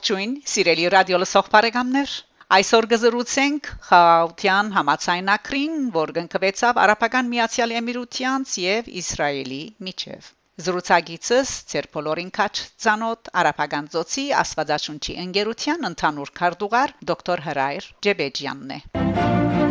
Ողջույն, սիրելի ռադիո լսող բարեկամներ։ Այսօր գզրուցենք Խաության համացայնակրին, որ գնկվեցավ Արաբական Միացյալ Էմիրությանց եւ Իսրայելի միջև։ Զրուցագիցս Ցերպոլորին Քաչ ցանոթ Արաբական ծոցի Աստվածաշունչի ընկերության ընդհանուր քարտուղար դոկտոր Հրայր Ջեբեջյանն է։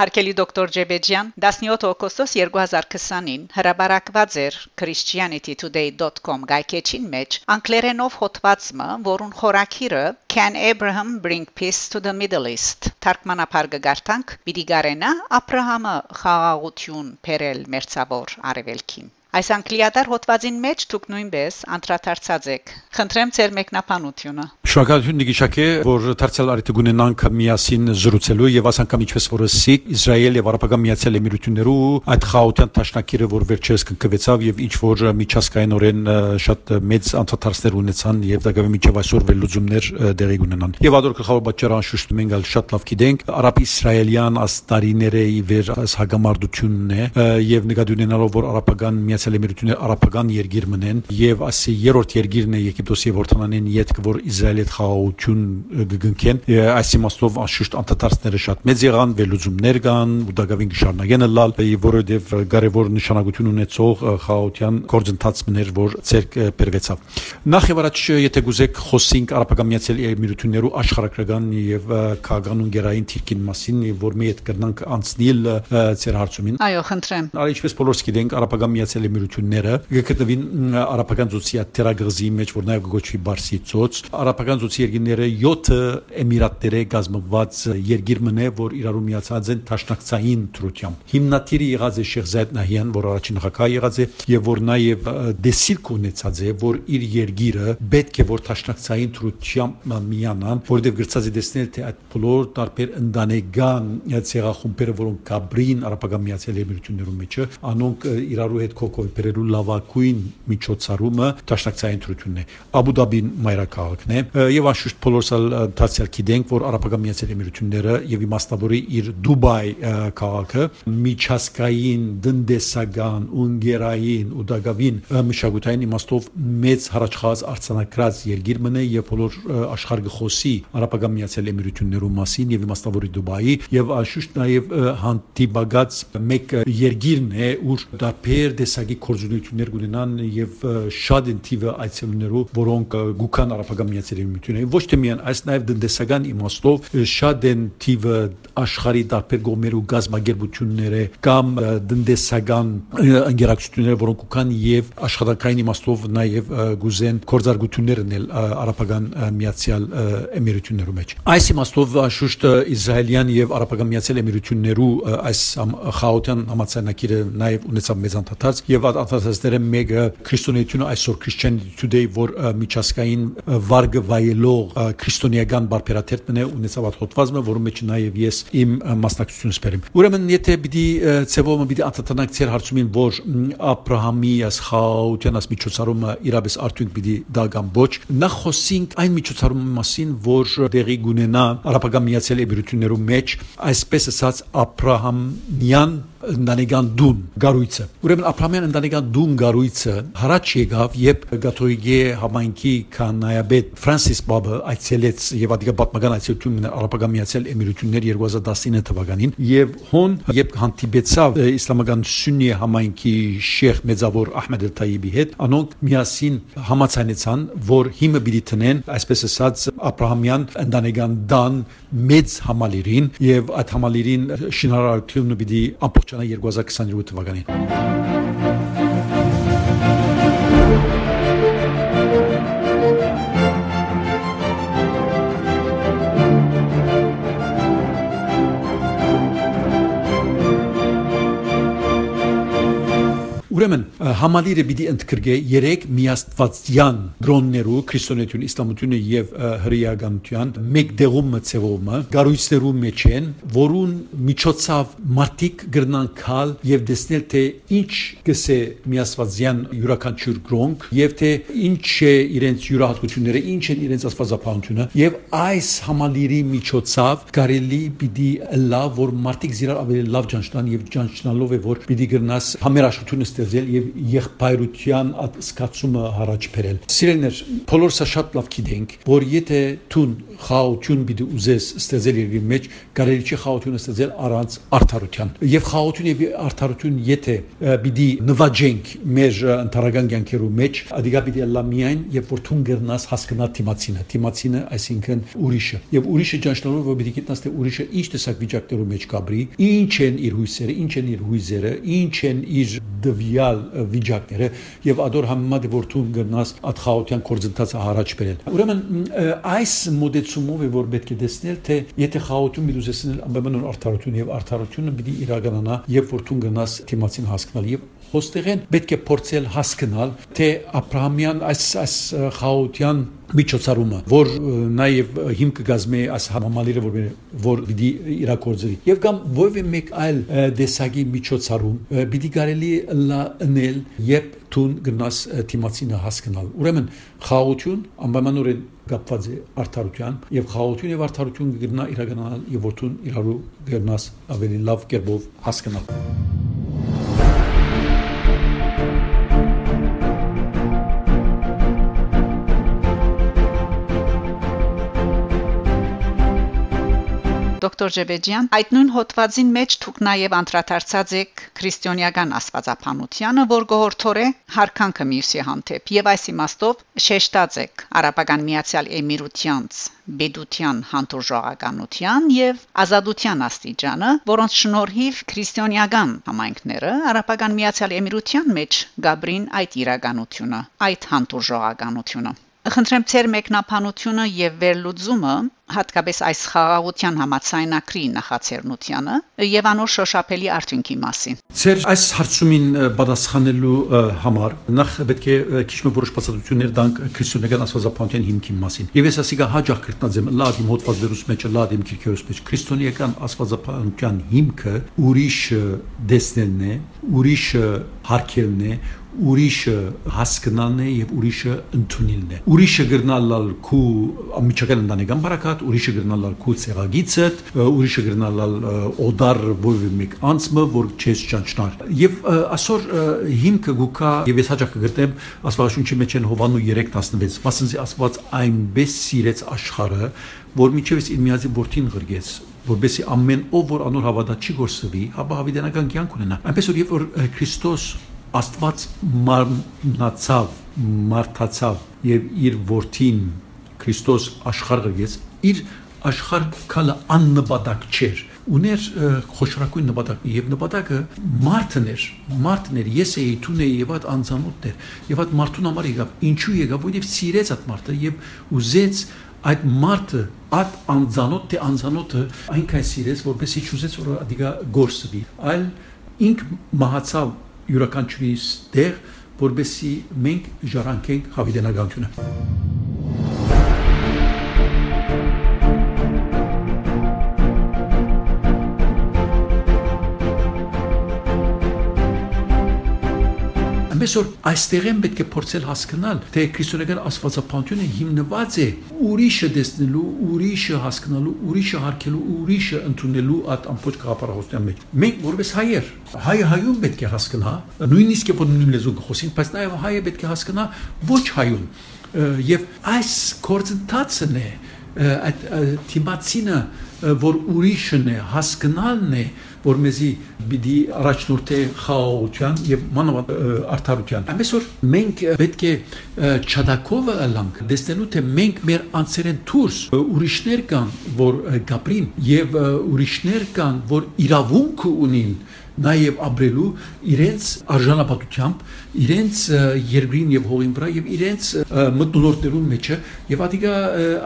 Հարկելի դոկտոր Ջեբեջյան 17 օգոստոս 2020-ին հրաբարակված էր christianitytoday.com գայքեչին մեջ անգլերենով հոդվածը, որուն խորակիրը Can Abraham bring peace to the Middle East թարգմանապար գարտանք՝ Բիդի Գարենա Աբրահամը խաղաղություն բերել մերձավոր արևելքին Այս անգլիադար հոդվածին մեջ դուք նույնպես անդրադարձած եք։ Խնդրեմ ձեր մեկնաբանությունը։ Շնորհակալություն Նիգիշակե, որ դարձյալ արիթ գունենանք միասին զրուցելու եւ ասանկամ ինչպես որ սիկ Իսրայել եւ Արաբական Միացյալ Էմիրություններու այդ խաղաղության տաշնակիրը, որ վերջերս կնկվեցավ եւ ինչ որ միջազգայինորեն շատ մեծ անդրադարձներ ունեցան եւ դակավի միջև այսօր վերլուծումներ դեղի ունենան։ Եւ ադոր գլխավոր պատճառը անշուշտ մենք ալ շատ լավ գիտենք արաբ-իսրայելյան աստարիները վեր այս հագամարտությունն է եւ նկատի ունենալով որ Արաբական Միացյալ Էմիրությունները արաբական երկիր մնեն եւ ասի երրորդ երկիրն է Եգիպտոսի եւ Որտանանեն յետք որ Իսրայելի հետ խաղաղություն գգնքեն այս իմաստով անշուշտ անդադարձները շատ մեծ եղան վերլուծումներ կան ու դակավին կշարունակեն լալ որովհետեւ կարևոր նշանակություն ունեցող խաղաղության գործընթացներ որ ցերկ բերվեցավ նախ եւ առաջ եթե գուզեք խոսենք արաբական Միացյալ Էմիրություններու աշխարհագրական եւ քաղաքական գերային թիրքին մասին որ մի հետ կրնանք անցնել ցեր հարցումին Այո, խնդրեմ։ Արի ինչպես բոլորս գիտենք արաբական Միացյալ Էմիրությունները գտնվին արաբական ծոցի թերագրզի մեջ, որ նաև գոչվի Բարսի ծոց։ Արաբական ծոցի երկիրները 7 էմիրատների գազմված երկիր մնե, որ իրարու միացած են տաշնակցային թրությամբ։ Հիմնադիրի եղած է Շեխ Զայդ Նահյան, որ առաջին նախագահ եղած է, եւ որ նաև դեսիլք ունեցած է, որ իր երկիրը պետք է որ տաշնակցային թրությամբ միանան, որովհետեւ գրծած է դեսնել թե այդ բոլոր տարբեր ընդանեկան ցեղախումբերը, որոնք կաբրին արաբական Միացյալ Էմիրություններում մեջը, անոնք իրարու հետ բերելու լավակույն միջոցառումը դաշնակցային թրությունն է Աբու Դաբին մայրաքաղաքն է եւ անշուշտ բոլորսալ դասյալ գիտենք որ արաբական միացյալ էմիրությունները եւ իմաստավորի իր Դուբայ քաղաքը միջազգային դնդեսական ունգերային ու դակավին մշակութային իմաստով մեծ հարաճխած արցանակրած երկիր մնե եւ բոլոր աշխարհ գխոսի արաբական միացյալ էմիրություններու մասին եւ իմաստավորի Դուբայի եւ անշուշտ նաեւ հանդիպագած մեկ երկիրն է ուր դարբեր տեսակի կորզունություններ կունենան եւ շատ են թիվը այցելուներով, որոնք գուքան արաբական միացյալ էմիրություններին ոչ թե միայն այս նաեւ դնդեսական իմաստով շատ են թիվը աշխարհի դարբեր գոմերու գազագերբությունները կամ դնդեսական ընկերակցությունները, որոնք կան եւ աշխատանքային իմաստով նաեւ գուզեն կորզարգություններ ունել արաբական միացյալ էմիրություններու մեջ։ Այս իմաստով շուշտ Իսրայելյան եւ արաբական միացյալ էմիրություններու այս խաղաղության համացանակիրը նաեւ ունեցավ մեծ անդադարձ եւ անդադարձները մեկը քրիստոնեությունը այսօր Christianity Today որ միջազգային վարգը վայելող քրիստոնեական բարբերաթերթն է ունեցավ հոդվածը որում մեջ նաեւ ես իմ մասնակցությունը սպերեմ ուրեմն եթե պիտի ցեվոմը պիտի անդադանանք ցեր հարցումին որ Աբրահամի as միջոցառումը իրապես արդյունք պիտի դա կամ ոչ նախ խոսենք այն միջոցառումի մասին որ դեղի գունենա արաբական միացյալ էմիրություններու մեջ այսպես ասած Աբրահամյան ընտանեկան դուն գարույցը ուրեմն աբրահամյան ընտանեկան դուն գարույցը հարաճ եկավ երբ գաթողիկե համայնքի կանայաբեդ ֆրանսիս բաբը այցելեց եւ ադիգա պատմական այցելություն մնա արաբական միացյալ էմիրություններ 2019 թվականին եւ հոն երբ հանդիպեցավ իսլամական սուննի համայնքի շեխ մեծավոր Ահմեդ Թայիբի հետ անոնք միասին համաձայնեցան որ հիմը պիտի տնեն այսպես ասած աբրահամյան ընտանեկան դան մեծ համալիրին եւ այդ համալիրին շինարարությունը պիտի ամբողջ Čana Jirgoza Ksandru Tvaganin. Ուրեմն համալիրը պիտի ընդգրկե երեք միաստվածյան գրոններու քրիստոնեություն, իսլամությունը եւ հրեականության մեկ դեղում մցեվոմը գարույցներու մեջ են, որուն միջոցով մարդիկ գրնան քալ եւ դեսնել թե ինչ գսե միաստվածյան յուրաքանչյուր գրոնք եւ թե ինչ է իրենց յուրահատկությունները, ինչ են իրենց աստվածապահությունը եւ այս համալիրի միջոցով կարելի պիտի լավ որ մարդիկ զիրար ավելի լավ ճանչնան եւ ճանչնալով է որ պիտի գրնաս համերաշխությունը ստեղծել եւ եղբայրության սկացումը առաջ բերել։ Սիրելներ, բոլորս շատ լավ գիտենք, որ եթե ցուն խաղաղություն պիտի ուզես ստեղծել երկրի մեջ, կարելի չի խաղաղությունը ստեղծել առանց արդարության։ Եվ խաղաղություն եւ արդարություն եթե պիտի նվաճենք մեր ընտարական կյանքերու մեջ, ադիգա պիտի լա միայն, երբ որ ցուն գրնաս հասկանալ թիմացինը, թիմացինը այսինքն ուրիշը։ Եվ ուրիշը ճանչնալով որ պիտի գիտնաս թե ուրիշը ինչ տեսակ վիճակներու մեջ կաբրի, ինչ են իր հույսերը, ինչ են իր հույզերը, ինչ են իր դվյալ վիճակները եւ ադոր համեմատ որ ցուն գրնաս ադխաության կորձընթացը առաջ բերել։ Ուրեմն այս մոդեցումով է որ պետք է տեսնել թե եթե խաղաղություն մի դուսեսնել ամենայն արդարություն եւ արդարությունը պիտի իրականանա երբ որ ցուն գնաս թիմացին հասկանալ եւ հոստեղեն պետք է փորձել հասկանալ թե Աբրահամյան այս այս խաղաղության միջոցառումը, որ նաև հիմք կգազմի այս համալիրը որ որ պիտի իրակորձվի։ Եվ կամ ովևէ մեկ այլ դեսագի միջոցառում պիտի կարելի լանել երբ տուն գնաս թիմացինը հասկանալ։ Ուրեմն խաղաղություն անպայմանորեն կապված է արդարության եւ խաղաղություն եւ արդարություն կգնա իրականանալ եւ որթուն իրարու գնաս ավելի լավ կերպով հասկանալ։ Դոկտոր Ջեբեջյան, այդ նույն հոդվածին մեջ թուք նաև անդրադարձած եք քրիստոնեական աստվածապանությանը, որ գողորթորե հարկանքը մյուսի հանդեպ եւ այս իմաստով շեշտած եք Արաբական Միացյալ Էմիրությանց բեդության հանդուրժողականության եւ ազատության աստիճանը, որոնց շնորհիվ քրիստոնեական համայնքները Արաբական Միացյալ Էմիրության մեջ գաբրին այդ իրականությունը, այդ հանդուրժողականությունը Խնդրեմ ցեր մեկնաբանությունը եւ վերլուծումը հատկապես այս խաղաղության համացայնակրի նախաձեռնությանը եւ անոր շոշափելի արդյունքի մասին։ Ձեր այս հարցումին պատասխանելու համար նախ պետք է քիչ մը որոշ բացատրություններ տանք քրիստոնեական աստվածապանության հիմքի մասին։ Եվ ես ասիկա հաջող կրտնաձեմ լադիմ հոդվածերուս մեջ լադիմ քիրքերուս մեջ քրիստոնեական աստվածապանության հիմքը ուրիշը դեսնելն է, ուրիշը հարկելն է, ուրիշը հասկանալն է եւ ուրիշը ընդունելն է ուրիշը գրնալալ քու ամիջական ընտանեկան բարակատ ուրիշը գրնալալ քու ցեղագիցը ուրիշը գրնալալ օդար ովի մեկ անցմը որ չես ճանչնար եւ ասոր հիմքը գուկա եւ ես հաճախ կգտնեմ աստվածաշունչի մեջ են հովանու 3:16 մասնզի աստված այնպես սիրեց աշխարհը որ միջևս իր միածի որդին գրգեց որբեսի ամեն ով որ անոր հավատա չի գործվի, ապա հավիտենական կյանք ունենա։ Այնպես որ երբ որ Քրիստոս Աստված մարմնացավ, մարդացավ եւ իր որդին Քրիստոս աշխարհ գեց, իր աշխարհ կալը աննպատակ չէր ուներ խոշորակույն նպատակ եւ նպատակը մարդն էր մարդն էր ես էի թուն էի եւ այդ անձանոթներ եւ այդ մարդուն համար եկավ ինչու եկավ որովհետեւ սիրեց այդ մարդը եւ ուզեց այդ մարդը այդ անձանոթ թե անձանոթը այնքան սիրեց որովհետեւ չուզեց որ ադիգա գործվի այլ ինք մահացավ յուրաքանչյուրիս տեղ, որբեսի մենք ժառանգենք հավիտենականությունը։ Այնպես որ այստեղեն պետք է փորձել հասկանալ, թե քրիստոնեական աստվածապանությունը հիմնված է ուրիշը տեսնելու, ուրիշը հասկանալու, ուրիշը հարգելու, ուրիշը ընդունելու այդ ամբողջ գաղափարախոսության մեջ։ Մենք որպես հայեր, հայը հայուն պետք է հասկանա, նույնիսկ եթե նույն լեզու խոսին, բայց նաև հայը պետք է հասկանա ոչ հայուն։ Եվ այս կորցընթացն է այդ թիմացինը որ ուրիշն է, հասկանալն է, որ մեզի պիտի առաջնորդե խաղաղության եւ մանավանդ արդարության։ Այնպես որ մենք պետք է չադակովը լանք դեսնելու թե մենք մեր անձերեն դուրս ուրիշներ կան, որ գաբրին եւ ուրիշներ կան, որ իրավունք ունին նաև ապրելու իրենց արժանապատությամբ, իրենց երկրին եւ հողին վրա եւ իրենց մտնոլորտներում մեջը եւ ադիգա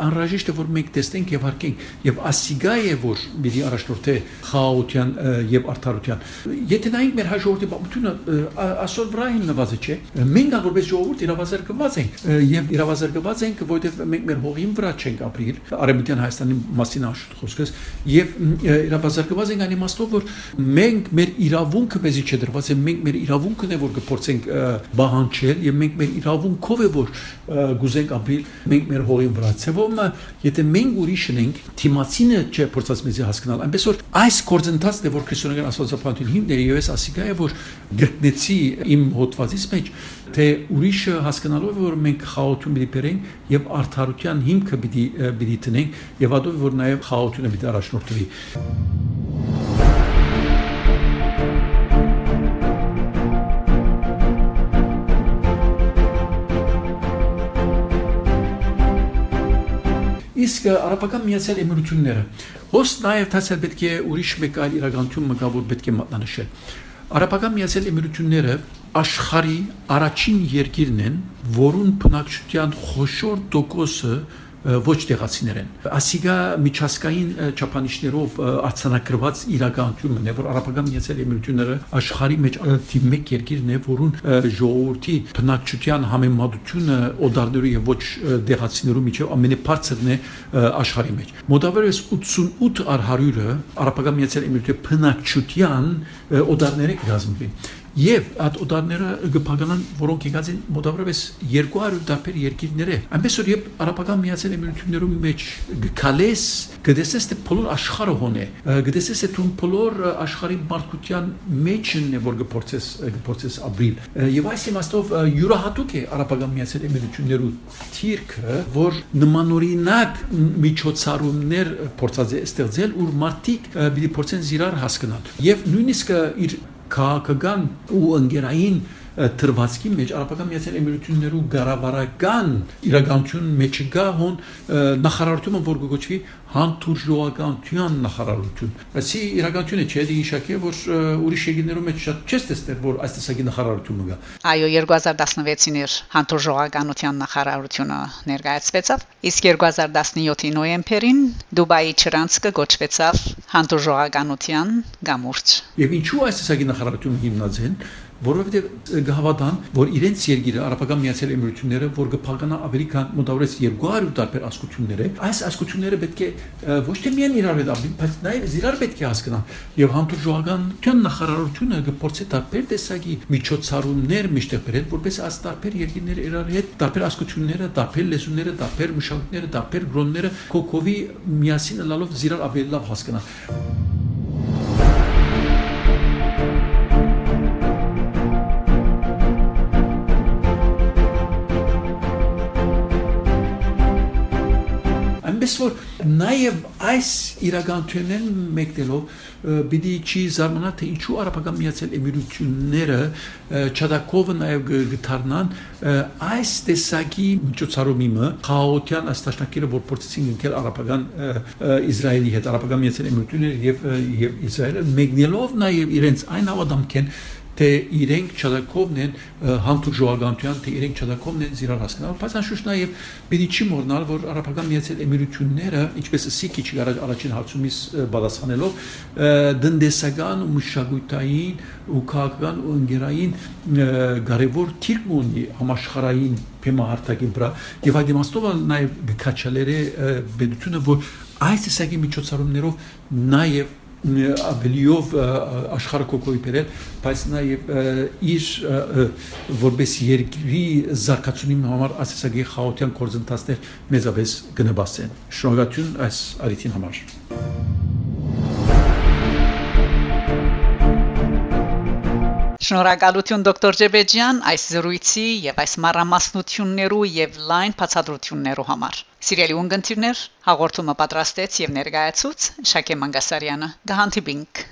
անհրաժեշտ է որ մենք տեսնենք եւ հարկենք եւ ասիգա է որ մի առաջնորդե խաղաղության եւ արդարության եթե նայենք մեր հաջորդի պատմությունը ասոր վրա հիմնված չէ մենք որպես ժողովուրդ իրավազրկված ենք եւ իրավազրկված ենք որովհետեւ մենք մեր հողին վրա չենք ապրիլ արևմտյան հայաստանի մասին աշխուժ խոսքս եւ իրավազրկված ենք այն իմաստով որ մենք մեր իրավունքը մեզի չդրված է մենք մեր իրավունքն է որ կփորձենք բահանջել եւ մենք մեր իրավունքով է որ գուզենք ապրիլ մենք մեր հողին վրա ցեվում եթե մենք ուրիշն ենք թիմացինը չէ փորձած մեզի հասկանալ այնպես որ այս կորձընթացն է որ քրիստոնեական աստվածապանություն հիմներ եւ ես ասիկա է որ գտնեցի իմ հոդվածից մեջ թե ուրիշը հասկանալով որ մենք խաղաղություն պիտի բերենք եւ արդարության հիմքը պիտի պիտի տնենք եւ ադով որ նաեւ խաղաղությունը պիտի առաջնորդվի իսկ արաբական միացյալ էմիրությունները հոս նաև դասել պետք է ուրիշ մեկ այլ իրականություն մգա որ պետք է մատնանշել արաբական միացյալ էմիրությունները աշխարի առաջին երկիրն են որուն բնակչության խոշոր տոկոսը ոչ տեղացիներ են։ Ասիգա միջազգային չափանիշներով արցանակրված իրականությունն է, որ արաբական միացյալ էմիրությունները աշխարհի մեջ թիվ 1 երկիրն է, որուն ժողովրդի բնակչության համեմատությունը օդարներու եւ ոչ տեղացիներու միջև ամենաբարձրն է աշխարհի մեջ։ Մոտավորապես 88 առ 100-ը արաբական միացյալ էմիրությունների բնակչության օդարները կազմվի եւ այդ օտարները գփականան որոնք եկած են մոտավորապես 200 տարբեր երկիրներ է այնպես որ երբ արաբական միացյալ էմիրություններում մեջ գկալես գտեսես թե բոլոր աշխարհը հոն է գտեսես թե դու բոլոր աշխարհի մարդկության մեջն է որ գործես գործես ապրիլ եւ այս իմաստով յուրահատուկ է արաբական միացյալ էմիրություններու թիրքը որ նմանօրինակ միջոցառումներ փորձած է ստեղծել ու մարդիկ պիտի փորձեն զիրար հասկանալ եւ նույնիսկ իր քաղաքական ու ընկերային թրվածքի մեջ արաբական միացյալ էմիրություններու գարավարական իրականություն մեջ գա հոն նախարարությունը որ գոչվի հանդուրժողականության նախարարություն ասի իրականությունը չէ դի իշակե որ ուրիշ երկրներում մեջ շատ չես տեսնել որ այս տեսակի նախարարությունը գա այո 2016-ին իր հանդուրժողականության նախարարությունը ներկայացվեցավ իսկ 2017-ի նոյեմբերին դուբայի չրանցքը գոչվեցավ հանդուրժողականության գամուրջ եւ ինչու այս տեսակի նախարարությունը հիմնած են որովհետև գահավատան, որ իրենց երկիրը արաբական միացյալ էմիրությունները, որ կփականա ավելի քան մոտավորապես 200 տարբեր ասկություններ է, այս ասկությունները պետք է ոչ թե միայն իրար հետ ապրի, բայց նաև իրար պետք է հասկանան։ Եվ համտուրժողական նախարարությունը կփորձի տարբեր տեսակի միջոցառումներ միշտեղ բերել, որպես այս տարբեր երկիրները իրար հետ տարբեր ասկությունները, տարբեր լեզուները, տարբեր մշակույթները, տարբեր գրոնները կոկովի միասին լալով իրար ավելի լավ հասկանան։ այնպես որ նաև այս իրականություններն մեկնելով պիտի չի զարմանա թե ինչու արաբական միացյալ էմիրությունները չադակովը նաև գտարնան այս տեսակի միջոցառումը խաղաղության աստաշնակիրը որ փորձեցին ընկել արաբական Իսրայելի հետ արաբական միացյալ էմիրությունները եւ եւ Իսրայելը մեկնելով նաև իրենց այն հավատամքեն թե իրենք չադակովն են համտուրժողականության, թե իրենք չադակովն են զիրար հասկանալ, բայց անշուշտ նաև պիտի չի մոռնալ, որ արաբական միացյալ էմիրությունները, ինչպես սիկի չի առաջին հարցումից պատասխանելով, դնդեսական ու մշակութային ու քաղաքական ու ընկերային կարևոր թիրք ունի համաշխարհային թեմահարտակի վրա եւ այդ իմաստով նաև գկաչալերը բեդությունը որ այս տեսակի միջոցառումներով նաև ավելիով աշխարհը կոկոյի բերել, բայց նաև իր որպես երկրի զարգացումի համար ասեսագի խաղաղության կորզընթացներ մեծապես գնաբասեն։ Շնորհակալություն այս արիթին համար։ Շնորհակալություն դոկտոր Ջեբեջյան այս զրույցի եւ այս մարամասնություններու եւ լայն բացատրություններու համար։ Սիրելի ունգընտիրներ, հաղորդումը պատրաստեց եւ ներկայացուց Շակե Մանգասարյանը։ Գահանտիբինք